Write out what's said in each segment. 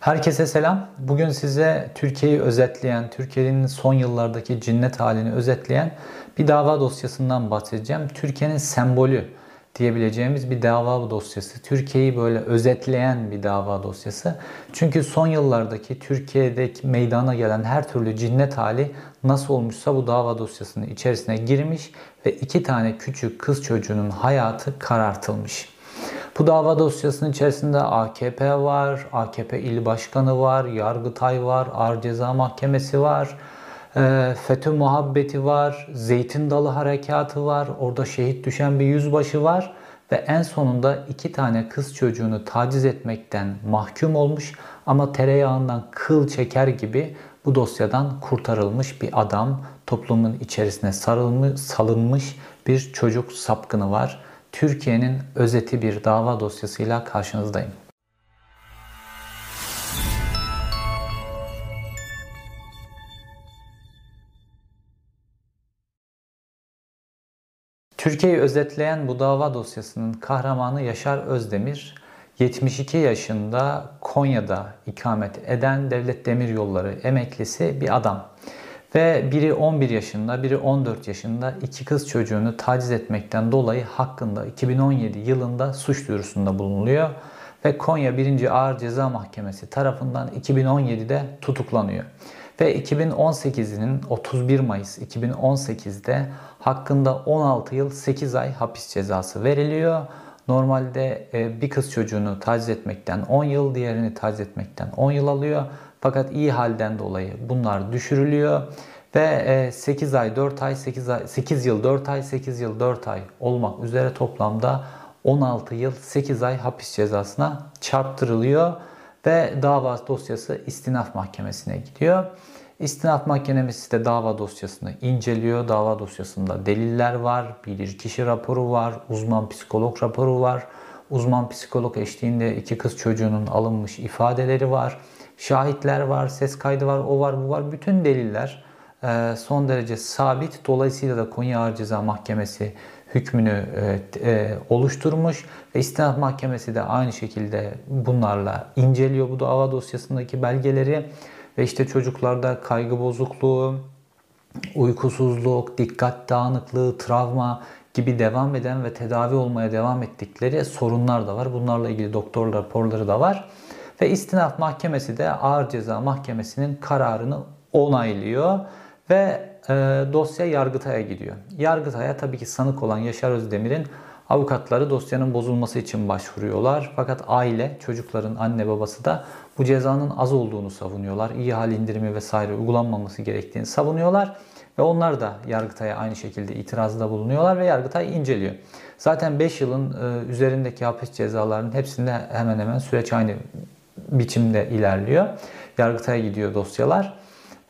Herkese selam. Bugün size Türkiye'yi özetleyen, Türkiye'nin son yıllardaki cinnet halini özetleyen bir dava dosyasından bahsedeceğim. Türkiye'nin sembolü diyebileceğimiz bir dava dosyası. Türkiye'yi böyle özetleyen bir dava dosyası. Çünkü son yıllardaki Türkiye'deki meydana gelen her türlü cinnet hali nasıl olmuşsa bu dava dosyasının içerisine girmiş ve iki tane küçük kız çocuğunun hayatı karartılmış. Bu dava dosyasının içerisinde AKP var, AKP il başkanı var, Yargıtay var, Ağır Ceza Mahkemesi var, e, FETÖ muhabbeti var, Zeytin Dalı Harekatı var, orada şehit düşen bir yüzbaşı var ve en sonunda iki tane kız çocuğunu taciz etmekten mahkum olmuş ama tereyağından kıl çeker gibi bu dosyadan kurtarılmış bir adam, toplumun içerisine sarılmış, salınmış bir çocuk sapkını var. Türkiye'nin özeti bir dava dosyasıyla karşınızdayım. Türkiye'yi özetleyen bu dava dosyasının kahramanı Yaşar Özdemir, 72 yaşında Konya'da ikamet eden Devlet Demiryolları emeklisi bir adam. Ve biri 11 yaşında, biri 14 yaşında iki kız çocuğunu taciz etmekten dolayı hakkında 2017 yılında suç duyurusunda bulunuluyor. Ve Konya 1. Ağır Ceza Mahkemesi tarafından 2017'de tutuklanıyor. Ve 2018'inin 31 Mayıs 2018'de hakkında 16 yıl 8 ay hapis cezası veriliyor. Normalde e, bir kız çocuğunu taciz etmekten 10 yıl, diğerini taciz etmekten 10 yıl alıyor. Fakat iyi halden dolayı bunlar düşürülüyor ve 8 e, ay 4 ay 8 ay 8 yıl 4 ay 8 yıl 4 ay olmak üzere toplamda 16 yıl 8 ay hapis cezasına çarptırılıyor ve dava dosyası istinaf mahkemesine gidiyor. İstinaf mahkemesi de dava dosyasını inceliyor. Dava dosyasında deliller var, bilirkişi raporu var, uzman psikolog raporu var. Uzman psikolog eşliğinde iki kız çocuğunun alınmış ifadeleri var. Şahitler var, ses kaydı var, o var, bu var. Bütün deliller e, son derece sabit. Dolayısıyla da Konya Ağır Ceza Mahkemesi hükmünü e, e, oluşturmuş ve istinaf mahkemesi de aynı şekilde bunlarla inceliyor bu dava dosyasındaki belgeleri ve işte çocuklarda kaygı bozukluğu, uykusuzluk, dikkat dağınıklığı, travma gibi devam eden ve tedavi olmaya devam ettikleri sorunlar da var. Bunlarla ilgili doktor raporları da var. Ve istinaf mahkemesi de ağır ceza mahkemesinin kararını onaylıyor ve e, dosya Yargıtay'a gidiyor. Yargıtay'a tabii ki sanık olan Yaşar Özdemir'in avukatları dosyanın bozulması için başvuruyorlar. Fakat aile, çocukların anne babası da bu cezanın az olduğunu savunuyorlar. İyi hal indirimi vesaire uygulanmaması gerektiğini savunuyorlar. Ve onlar da Yargıtay'a aynı şekilde itirazda bulunuyorlar ve Yargıtay inceliyor. Zaten 5 yılın e, üzerindeki hapis cezalarının hepsinde hemen hemen süreç aynı biçimde ilerliyor. Yargıtay'a gidiyor dosyalar.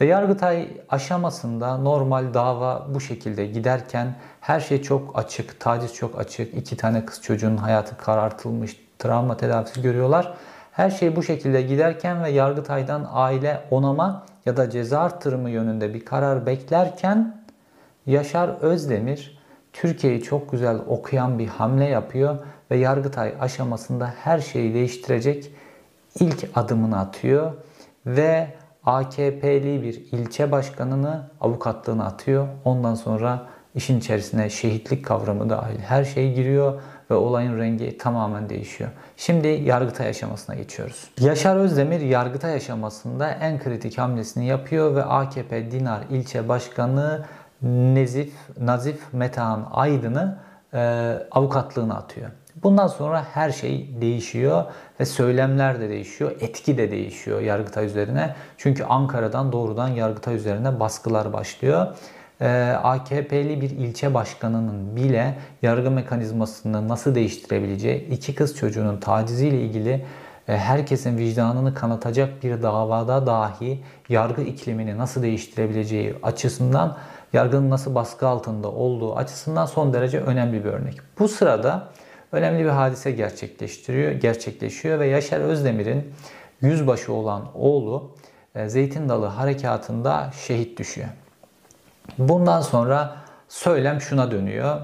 Ve Yargıtay aşamasında normal dava bu şekilde giderken her şey çok açık, taciz çok açık. iki tane kız çocuğun hayatı karartılmış, travma tedavisi görüyorlar. Her şey bu şekilde giderken ve Yargıtay'dan aile onama ya da ceza artırımı yönünde bir karar beklerken Yaşar Özdemir Türkiye'yi çok güzel okuyan bir hamle yapıyor ve Yargıtay aşamasında her şeyi değiştirecek ilk adımını atıyor ve AKP'li bir ilçe başkanını avukatlığına atıyor. Ondan sonra işin içerisine şehitlik kavramı dahil her şey giriyor ve olayın rengi tamamen değişiyor. Şimdi Yargıtay aşamasına geçiyoruz. Yaşar Özdemir Yargıtay aşamasında en kritik hamlesini yapıyor ve AKP Dinar ilçe başkanı Nezif, Nazif Metehan Aydın'ı e, avukatlığına atıyor. Bundan sonra her şey değişiyor ve söylemler de değişiyor, etki de değişiyor Yargıtay üzerine. Çünkü Ankara'dan doğrudan Yargıtay üzerine baskılar başlıyor. Ee, AKP'li bir ilçe başkanının bile yargı mekanizmasını nasıl değiştirebileceği, iki kız çocuğunun taciziyle ilgili e, herkesin vicdanını kanatacak bir davada dahi yargı iklimini nasıl değiştirebileceği açısından yargının nasıl baskı altında olduğu açısından son derece önemli bir örnek. Bu sırada önemli bir hadise gerçekleştiriyor, gerçekleşiyor ve Yaşar Özdemir'in yüzbaşı olan oğlu e, Zeytin Dalı harekatında şehit düşüyor. Bundan sonra söylem şuna dönüyor.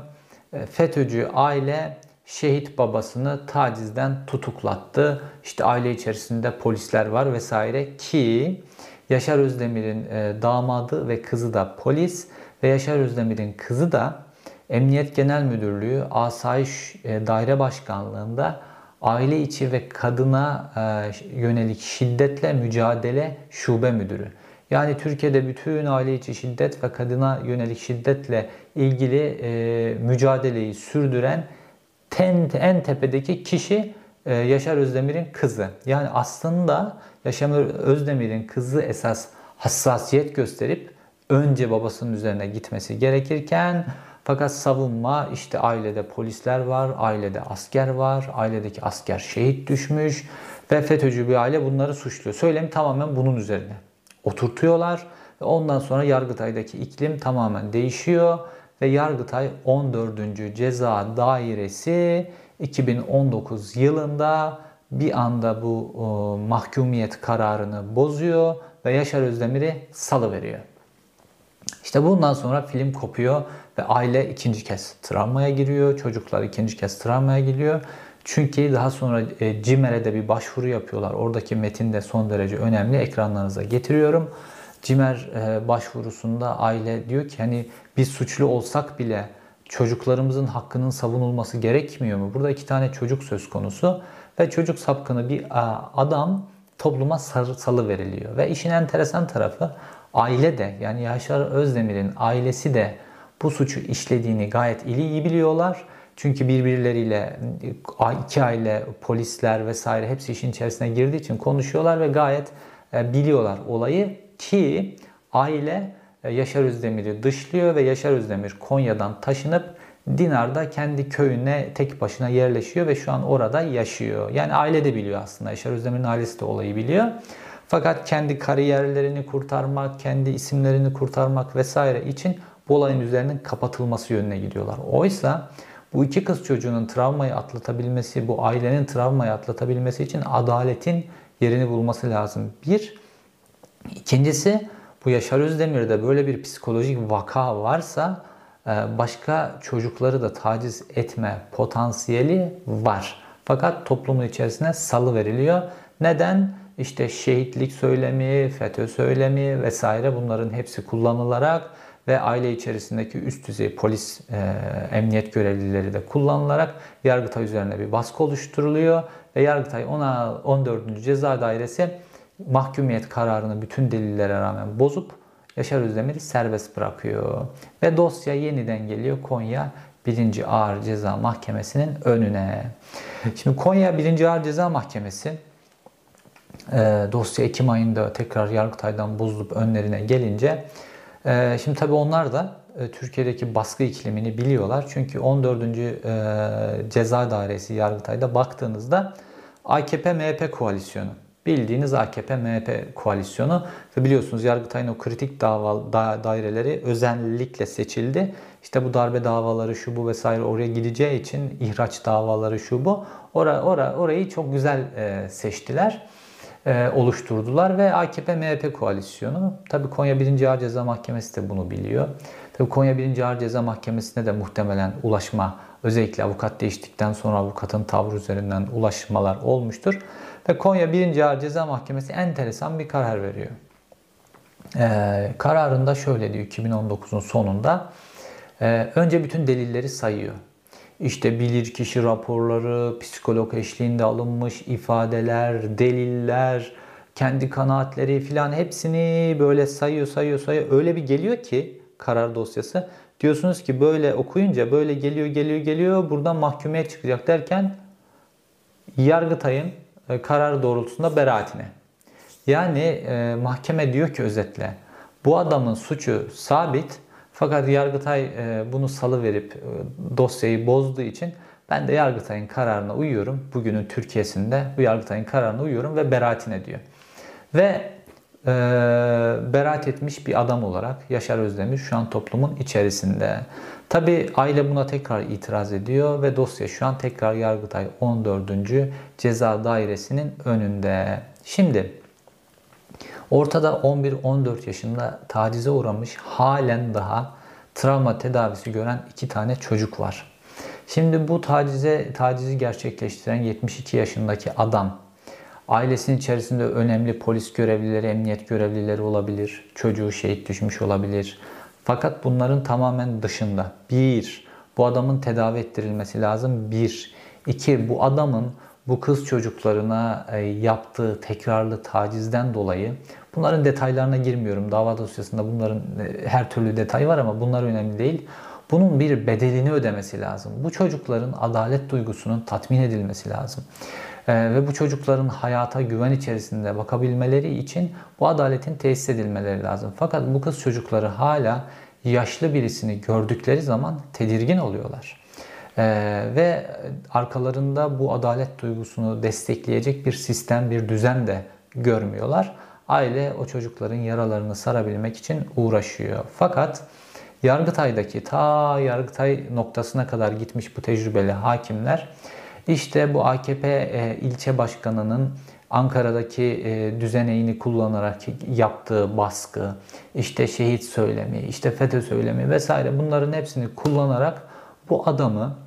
E, FETÖ'cü aile şehit babasını tacizden tutuklattı. İşte aile içerisinde polisler var vesaire ki Yaşar Özdemir'in e, damadı ve kızı da polis ve Yaşar Özdemir'in kızı da Emniyet Genel Müdürlüğü Asayiş e, Daire Başkanlığı'nda aile içi ve kadına e, yönelik şiddetle mücadele şube müdürü. Yani Türkiye'de bütün aile içi şiddet ve kadına yönelik şiddetle ilgili e, mücadeleyi sürdüren ten, en tepedeki kişi e, Yaşar Özdemir'in kızı. Yani aslında Yaşar Özdemir'in kızı esas hassasiyet gösterip önce babasının üzerine gitmesi gerekirken fakat savunma işte ailede polisler var, ailede asker var, ailedeki asker şehit düşmüş ve FETÖ'cü bir aile bunları suçluyor. Söylem tamamen bunun üzerine oturtuyorlar ve ondan sonra Yargıtay'daki iklim tamamen değişiyor ve Yargıtay 14. Ceza Dairesi 2019 yılında bir anda bu o, mahkumiyet kararını bozuyor ve Yaşar Özdemir'i salı veriyor. İşte bundan sonra film kopuyor ve aile ikinci kez travmaya giriyor. Çocuklar ikinci kez travmaya giriyor. Çünkü daha sonra e, CİMER'e de bir başvuru yapıyorlar. Oradaki metin de son derece önemli. Ekranlarınıza getiriyorum. CİMER e, başvurusunda aile diyor ki hani biz suçlu olsak bile çocuklarımızın hakkının savunulması gerekmiyor mu? Burada iki tane çocuk söz konusu ve çocuk sapkını bir adam topluma salı veriliyor. Ve işin enteresan tarafı aile de yani Yaşar Özdemir'in ailesi de bu suçu işlediğini gayet iyi, biliyorlar. Çünkü birbirleriyle iki aile, polisler vesaire hepsi işin içerisine girdiği için konuşuyorlar ve gayet e, biliyorlar olayı ki aile e, Yaşar Özdemir'i dışlıyor ve Yaşar Özdemir Konya'dan taşınıp Dinar'da kendi köyüne tek başına yerleşiyor ve şu an orada yaşıyor. Yani aile de biliyor aslında. Yaşar Özdemir'in ailesi de olayı biliyor. Fakat kendi kariyerlerini kurtarmak, kendi isimlerini kurtarmak vesaire için bu olayın üzerinin kapatılması yönüne gidiyorlar. Oysa bu iki kız çocuğunun travmayı atlatabilmesi, bu ailenin travmayı atlatabilmesi için adaletin yerini bulması lazım. Bir. İkincisi bu Yaşar Özdemir'de böyle bir psikolojik vaka varsa e, başka çocukları da taciz etme potansiyeli var. Fakat toplumun içerisine salı veriliyor. Neden? İşte şehitlik söylemi, FETÖ söylemi vesaire bunların hepsi kullanılarak ve aile içerisindeki üst düzey polis, e, emniyet görevlileri de kullanılarak Yargıtay üzerine bir baskı oluşturuluyor ve Yargıtay ona 14. Ceza Dairesi mahkumiyet kararını bütün delillere rağmen bozup Yaşar Özdemir'i serbest bırakıyor. Ve dosya yeniden geliyor Konya 1. Ağır Ceza Mahkemesi'nin önüne. Şimdi Konya 1. Ağır Ceza Mahkemesi dosya Ekim ayında tekrar Yargıtay'dan bozulup önlerine gelince e, şimdi tabii onlar da e, Türkiye'deki baskı iklimini biliyorlar. Çünkü 14. E, Ceza Dairesi Yargıtay'da baktığınızda AKP-MHP koalisyonu bildiğiniz AKP-MHP koalisyonu biliyorsunuz Yargıtay'ın o kritik dava da, daireleri özellikle seçildi. İşte bu darbe davaları şu bu vesaire oraya gideceği için ihraç davaları şu bu. Ora, ora, orayı çok güzel e, seçtiler e, oluşturdular ve AKP-MHP koalisyonu tabii Konya 1. Ağır Ceza Mahkemesi de bunu biliyor. Tabii Konya 1. Ağır Ceza Mahkemesi'ne de muhtemelen ulaşma özellikle avukat değiştikten sonra avukatın tavrı üzerinden ulaşmalar olmuştur. Ve Konya 1. Ağır Ceza Mahkemesi enteresan bir karar veriyor. Ee, kararında şöyle diyor 2019'un sonunda. E, önce bütün delilleri sayıyor. İşte bilirkişi raporları, psikolog eşliğinde alınmış ifadeler, deliller, kendi kanaatleri filan hepsini böyle sayıyor, sayıyor, sayıyor. Öyle bir geliyor ki karar dosyası. Diyorsunuz ki böyle okuyunca böyle geliyor, geliyor, geliyor. Buradan mahkumiyet çıkacak derken Yargıtay'ın e, karar doğrultusunda beraatine. Yani e, mahkeme diyor ki özetle bu adamın suçu sabit fakat Yargıtay e, bunu salı verip e, dosyayı bozduğu için ben de Yargıtay'ın kararına uyuyorum. Bugünün Türkiye'sinde bu Yargıtay'ın kararına uyuyorum ve beraatine diyor. Ve e, beraat etmiş bir adam olarak Yaşar Özdemir şu an toplumun içerisinde. Tabi aile buna tekrar itiraz ediyor ve dosya şu an tekrar Yargıtay 14. Ceza Dairesi'nin önünde. Şimdi ortada 11-14 yaşında tacize uğramış halen daha travma tedavisi gören iki tane çocuk var. Şimdi bu tacize tacizi gerçekleştiren 72 yaşındaki adam ailesinin içerisinde önemli polis görevlileri, emniyet görevlileri olabilir. Çocuğu şehit düşmüş olabilir. Fakat bunların tamamen dışında. Bir, bu adamın tedavi ettirilmesi lazım. Bir. iki bu adamın bu kız çocuklarına e, yaptığı tekrarlı tacizden dolayı bunların detaylarına girmiyorum. Dava dosyasında bunların e, her türlü detay var ama bunlar önemli değil. Bunun bir bedelini ödemesi lazım. Bu çocukların adalet duygusunun tatmin edilmesi lazım. Ee, ve bu çocukların hayata güven içerisinde bakabilmeleri için bu adaletin tesis edilmeleri lazım. Fakat bu kız çocukları hala yaşlı birisini gördükleri zaman tedirgin oluyorlar. Ee, ve arkalarında bu adalet duygusunu destekleyecek bir sistem, bir düzen de görmüyorlar. Aile o çocukların yaralarını sarabilmek için uğraşıyor. Fakat Yargıtay'daki ta Yargıtay noktasına kadar gitmiş bu tecrübeli hakimler işte bu AKP e, ilçe başkanının Ankara'daki e, düzeneğini kullanarak yaptığı baskı, işte şehit söylemi, işte FETÖ söylemi vesaire bunların hepsini kullanarak bu adamı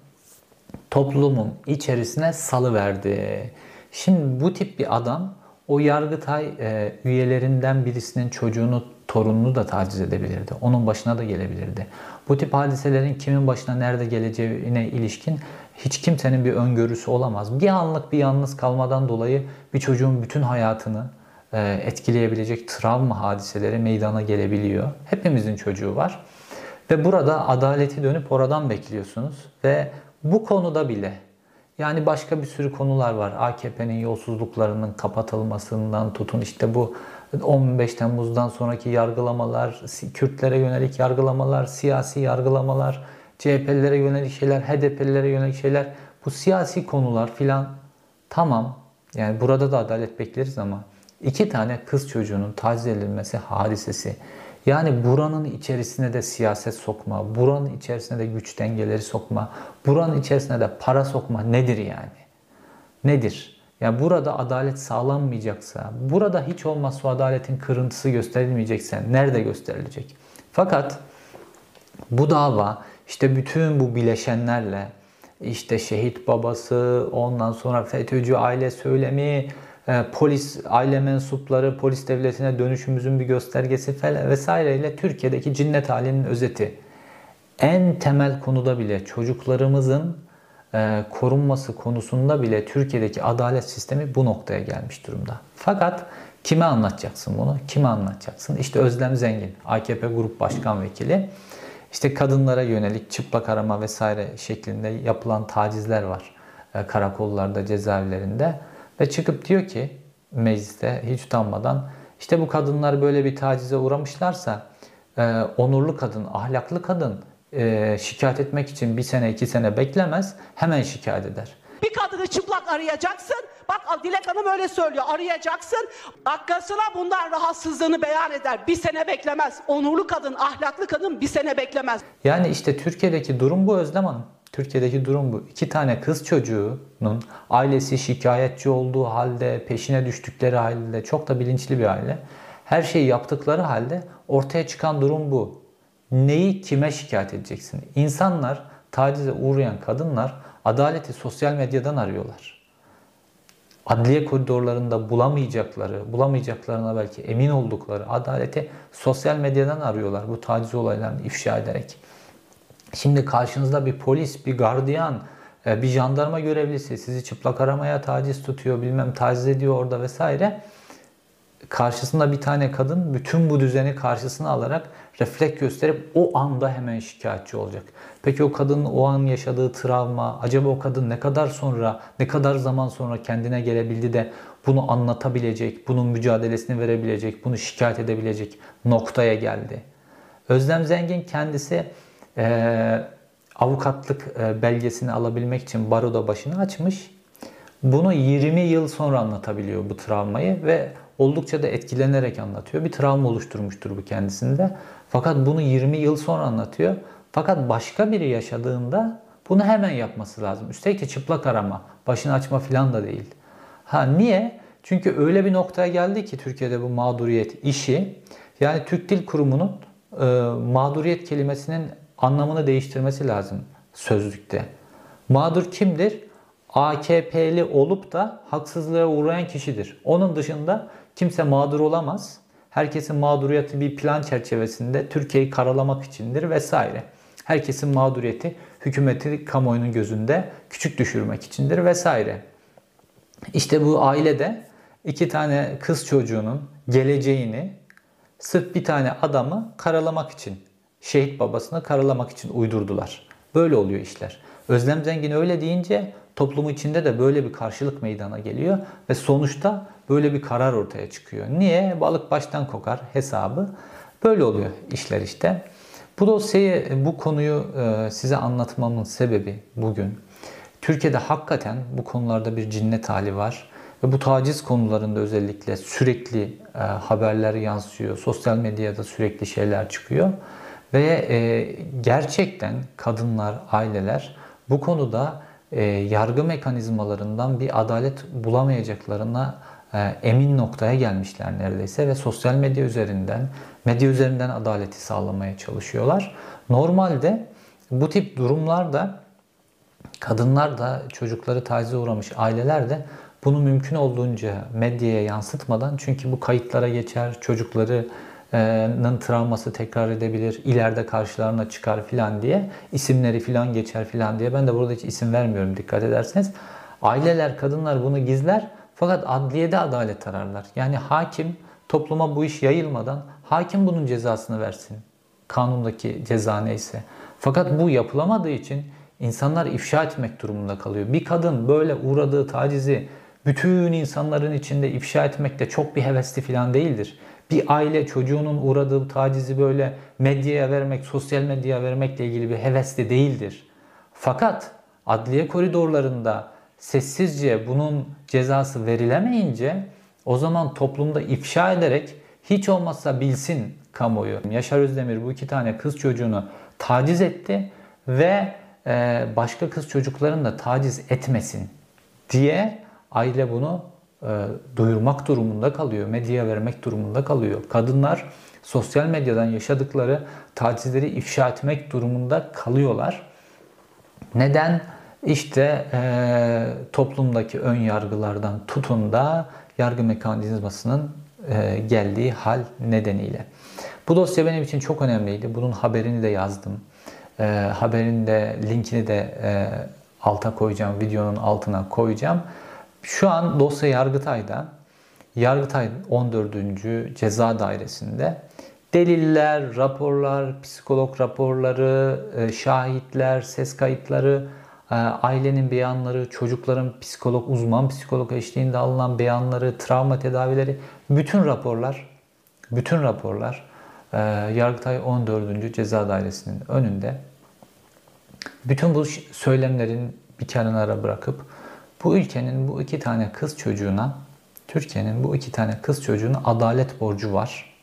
toplumun içerisine salıverdi. Şimdi bu tip bir adam o Yargıtay e, üyelerinden birisinin çocuğunu, torununu da taciz edebilirdi. Onun başına da gelebilirdi. Bu tip hadiselerin kimin başına nerede geleceğine ilişkin hiç kimsenin bir öngörüsü olamaz. Bir anlık bir yalnız kalmadan dolayı bir çocuğun bütün hayatını e, etkileyebilecek travma hadiseleri meydana gelebiliyor. Hepimizin çocuğu var. Ve burada adaleti dönüp oradan bekliyorsunuz. Ve bu konuda bile yani başka bir sürü konular var. AKP'nin yolsuzluklarının kapatılmasından tutun işte bu 15 Temmuz'dan sonraki yargılamalar, Kürtlere yönelik yargılamalar, siyasi yargılamalar, CHP'lilere yönelik şeyler, HDP'lilere yönelik şeyler. Bu siyasi konular filan tamam. Yani burada da adalet bekleriz ama iki tane kız çocuğunun taciz edilmesi hadisesi. Yani buranın içerisine de siyaset sokma, buranın içerisine de güç dengeleri sokma, buranın içerisine de para sokma nedir yani? Nedir? Yani burada adalet sağlanmayacaksa, burada hiç olmazsa adaletin kırıntısı gösterilmeyecekse nerede gösterilecek? Fakat bu dava işte bütün bu bileşenlerle işte şehit babası, ondan sonra FETÖ'cü aile söylemi, polis aile mensupları, polis devletine dönüşümüzün bir göstergesi falan vesaireyle Türkiye'deki cinnet halinin özeti. En temel konuda bile çocuklarımızın e, korunması konusunda bile Türkiye'deki adalet sistemi bu noktaya gelmiş durumda. Fakat kime anlatacaksın bunu? Kime anlatacaksın? İşte Özlem Zengin, AKP Grup Başkan Vekili. İşte kadınlara yönelik çıplak arama vesaire şeklinde yapılan tacizler var e, karakollarda, cezaevlerinde. Ve çıkıp diyor ki mecliste hiç utanmadan işte bu kadınlar böyle bir tacize uğramışlarsa e, onurlu kadın, ahlaklı kadın e, şikayet etmek için bir sene iki sene beklemez hemen şikayet eder. Bir kadını çıplak arayacaksın. Bak Dilek Hanım öyle söylüyor. Arayacaksın. Dakikasına bundan rahatsızlığını beyan eder. Bir sene beklemez. Onurlu kadın, ahlaklı kadın bir sene beklemez. Yani işte Türkiye'deki durum bu Özlem Hanım. Türkiye'deki durum bu. İki tane kız çocuğunun ailesi şikayetçi olduğu halde, peşine düştükleri halde, çok da bilinçli bir aile. Her şeyi yaptıkları halde ortaya çıkan durum bu. Neyi kime şikayet edeceksin? İnsanlar, tacize uğrayan kadınlar adaleti sosyal medyadan arıyorlar. Adliye koridorlarında bulamayacakları, bulamayacaklarına belki emin oldukları adaleti sosyal medyadan arıyorlar bu taciz olaylarını ifşa ederek. Şimdi karşınızda bir polis, bir gardiyan, e, bir jandarma görevlisi sizi çıplak aramaya taciz tutuyor, bilmem taciz ediyor orada vesaire. Karşısında bir tane kadın bütün bu düzeni karşısına alarak refleks gösterip o anda hemen şikayetçi olacak. Peki o kadının o an yaşadığı travma, acaba o kadın ne kadar sonra, ne kadar zaman sonra kendine gelebildi de bunu anlatabilecek, bunun mücadelesini verebilecek, bunu şikayet edebilecek noktaya geldi. Özlem Zengin kendisi e, avukatlık e, belgesini alabilmek için baroda başını açmış. Bunu 20 yıl sonra anlatabiliyor bu travmayı ve oldukça da etkilenerek anlatıyor. Bir travma oluşturmuştur bu kendisinde. Fakat bunu 20 yıl sonra anlatıyor. Fakat başka biri yaşadığında bunu hemen yapması lazım. Üstelik de çıplak arama, başını açma falan da değil. Ha niye? Çünkü öyle bir noktaya geldi ki Türkiye'de bu mağduriyet işi. Yani Türk Dil Kurumu'nun e, mağduriyet kelimesinin anlamını değiştirmesi lazım sözlükte. Mağdur kimdir? AKP'li olup da haksızlığa uğrayan kişidir. Onun dışında kimse mağdur olamaz. Herkesin mağduriyeti bir plan çerçevesinde Türkiye'yi karalamak içindir vesaire. Herkesin mağduriyeti hükümeti kamuoyunun gözünde küçük düşürmek içindir vesaire. İşte bu ailede iki tane kız çocuğunun geleceğini sırf bir tane adamı karalamak için, şehit babasını karalamak için uydurdular. Böyle oluyor işler. Özlem Zengin öyle deyince toplumu içinde de böyle bir karşılık meydana geliyor ve sonuçta böyle bir karar ortaya çıkıyor. Niye? Balık baştan kokar hesabı. Böyle oluyor işler işte. Bu dosyayı, bu konuyu e, size anlatmamın sebebi bugün Türkiye'de hakikaten bu konularda bir cinnet hali var. Ve bu taciz konularında özellikle sürekli e, haberler yansıyor. Sosyal medyada sürekli şeyler çıkıyor. Ve e, gerçekten kadınlar, aileler bu konuda e, yargı mekanizmalarından bir adalet bulamayacaklarına e, emin noktaya gelmişler neredeyse ve sosyal medya üzerinden, medya üzerinden adaleti sağlamaya çalışıyorlar. Normalde bu tip durumlarda kadınlar da çocukları tacize uğramış aileler de bunu mümkün olduğunca medyaya yansıtmadan çünkü bu kayıtlara geçer, çocuklarının travması tekrar edebilir, ileride karşılarına çıkar filan diye isimleri filan geçer filan diye ben de burada hiç isim vermiyorum dikkat ederseniz. Aileler, kadınlar bunu gizler fakat adliyede adalet ararlar. Yani hakim topluma bu iş yayılmadan hakim bunun cezasını versin. Kanundaki ceza neyse. Fakat bu yapılamadığı için insanlar ifşa etmek durumunda kalıyor. Bir kadın böyle uğradığı tacizi bütün insanların içinde ifşa etmek de çok bir hevesli falan değildir. Bir aile çocuğunun uğradığı tacizi böyle medyaya vermek, sosyal medyaya vermekle ilgili bir hevesli değildir. Fakat adliye koridorlarında sessizce bunun cezası verilemeyince o zaman toplumda ifşa ederek hiç olmazsa bilsin kamuoyu. Yaşar Özdemir bu iki tane kız çocuğunu taciz etti ve e, başka kız çocukların da taciz etmesin diye aile bunu duyurmak durumunda kalıyor, medyaya vermek durumunda kalıyor. Kadınlar sosyal medyadan yaşadıkları tacizleri ifşa etmek durumunda kalıyorlar. Neden? İşte e, toplumdaki ön yargılardan tutun da yargı mekanizmasının e, geldiği hal nedeniyle. Bu dosya benim için çok önemliydi. Bunun haberini de yazdım. E, haberin de linkini de e, alta koyacağım, videonun altına koyacağım. Şu an dosya Yargıtay'da. Yargıtay 14. Ceza Dairesi'nde deliller, raporlar, psikolog raporları, e, şahitler, ses kayıtları, e, ailenin beyanları, çocukların psikolog, uzman psikolog eşliğinde alınan beyanları, travma tedavileri, bütün raporlar, bütün raporlar e, Yargıtay 14. Ceza Dairesi'nin önünde. Bütün bu söylemlerin bir kenara bırakıp bu ülkenin bu iki tane kız çocuğuna, Türkiye'nin bu iki tane kız çocuğuna adalet borcu var.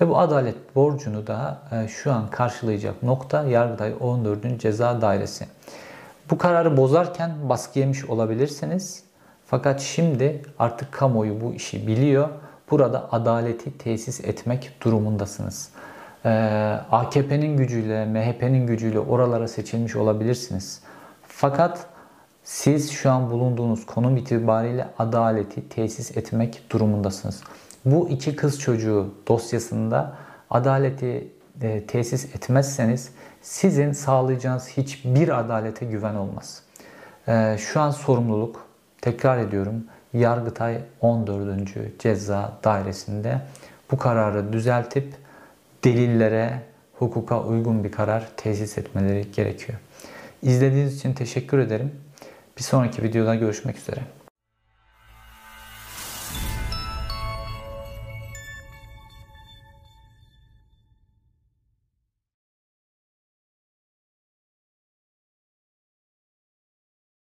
Ve bu adalet borcunu da e, şu an karşılayacak nokta Yargıtay 14. Ceza Dairesi. Bu kararı bozarken baskı yemiş olabilirsiniz. Fakat şimdi artık kamuoyu bu işi biliyor. Burada adaleti tesis etmek durumundasınız. Ee, AKP'nin gücüyle, MHP'nin gücüyle oralara seçilmiş olabilirsiniz. Fakat siz şu an bulunduğunuz konum itibariyle adaleti tesis etmek durumundasınız. Bu iki kız çocuğu dosyasında adaleti e, tesis etmezseniz sizin sağlayacağınız hiçbir adalete güven olmaz. E, şu an sorumluluk, tekrar ediyorum, Yargıtay 14. Ceza Dairesi'nde bu kararı düzeltip delillere, hukuka uygun bir karar tesis etmeleri gerekiyor. İzlediğiniz için teşekkür ederim. Bir sonraki videoda görüşmek üzere.